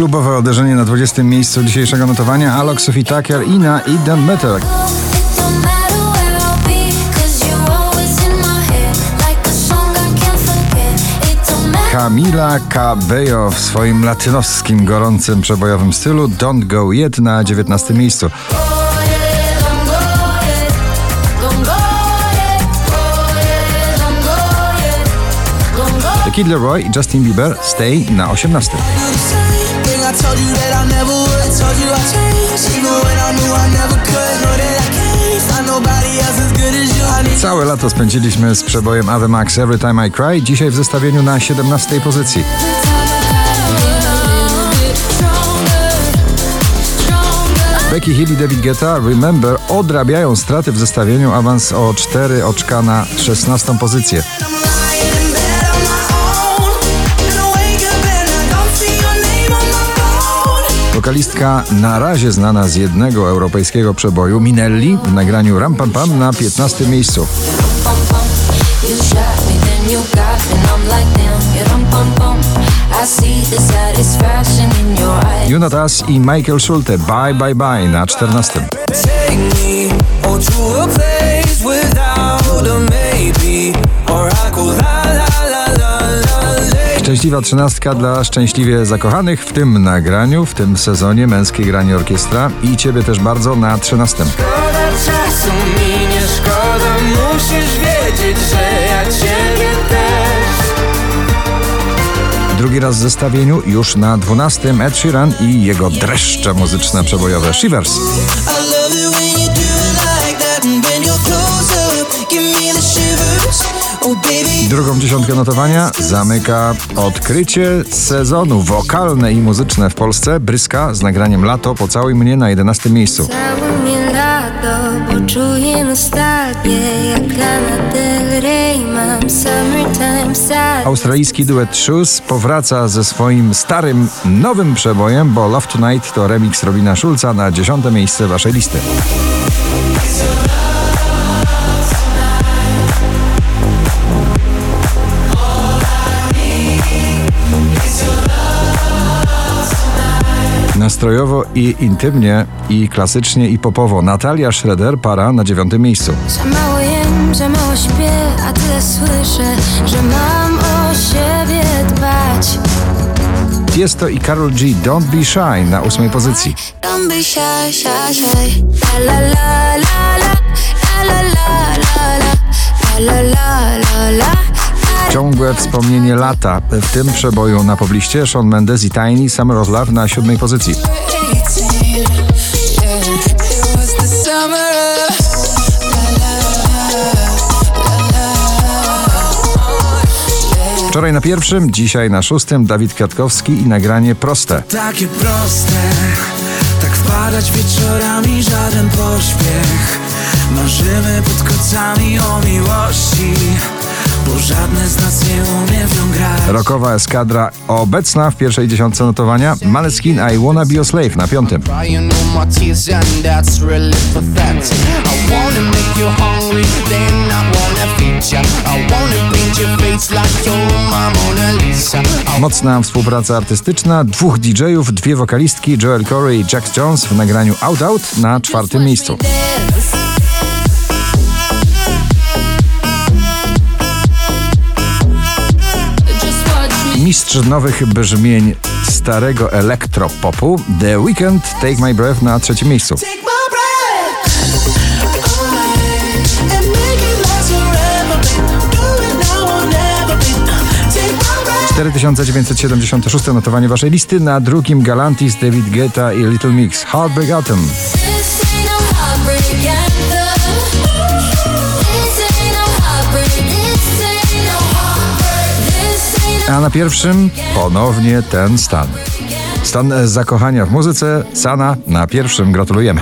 Klubowe uderzenie na 20. miejscu dzisiejszego notowania Alok Sophie Tucker i na It Don't Matter. Kamila Cabello w swoim latynoskim, gorącym, przebojowym stylu Don't Go Yet na 19 miejscu. The Kid Leroy i Justin Bieber Stay na 18. Całe lato spędziliśmy z przebojem Ave Max Every Time I Cry, dzisiaj w zestawieniu na 17 pozycji. Becky Hill i David Guetta Remember odrabiają straty w zestawieniu, awans o 4 oczka na 16 pozycję. Wokalistka na razie znana z jednego europejskiego przeboju Minelli w nagraniu Ram Pam Pam na 15 miejscu. Jonatas i Michael Schulte Bye Bye Bye na 14. Szczęśliwa trzynastka dla szczęśliwie zakochanych w tym nagraniu, w tym sezonie męskiej granie orkiestra i ciebie też bardzo na trzynastym. Szkoda czasu mi nie szkoda, musisz wiedzieć, że ja ciebie też. Drugi raz w zestawieniu już na dwunastym Ed Sheeran i jego dreszcze muzyczne przebojowe Shivers. Drugą dziesiątkę notowania zamyka odkrycie sezonu wokalne i muzyczne w Polsce. Bryska z nagraniem Lato po całej mnie na 11 miejscu. Mnie lato, bo czuję nostalgię Jak Lana Del Rey mam summertime sad Australijski duet Shoes powraca ze swoim starym, nowym przebojem, bo Love Tonight to remix Robina Schulza na dziesiąte miejsce waszej listy. Nastrojowo i intymnie, i klasycznie, i popowo. Natalia Schroeder para na dziewiątym miejscu. Za mało jem, za mało śpię, a tyle słyszę Że mam o siebie dbać Jest to i Karol G. Don't Be Shy na ósmej pozycji. Don't be shy, shy, shy la la la La la la la la La la la la la Ciągłe wspomnienie lata w tym przeboju na pobliście Shawn Mendes i Tiny Summer of Love na siódmej pozycji. Wczoraj na pierwszym, dzisiaj na szóstym Dawid Kwiatkowski i nagranie proste. Takie proste, tak wpadać wieczorami, żaden pośpiech. Marzymy pod kocami o miłości, bo żadne z nas nie grać. Rokowa eskadra obecna w pierwszej dziesiątce notowania Maleskin I Wanna Be Your Slave na piątym. Mocna współpraca artystyczna dwóch DJ-ów, dwie wokalistki Joel Corey i Jack Jones w nagraniu Out Out na czwartym miejscu. Mistrz nowych brzmień starego elektropopu The Weeknd Take My Breath na trzecim miejscu. Take my breath and make it last forever. Do it now or never. Take my breath. 4976 notowanie waszej listy na drugim Galantis David Guetta i Little Mix Heartbreak Atom. This A na pierwszym ponownie ten stan. Stan zakochania w muzyce, Sana na pierwszym gratulujemy.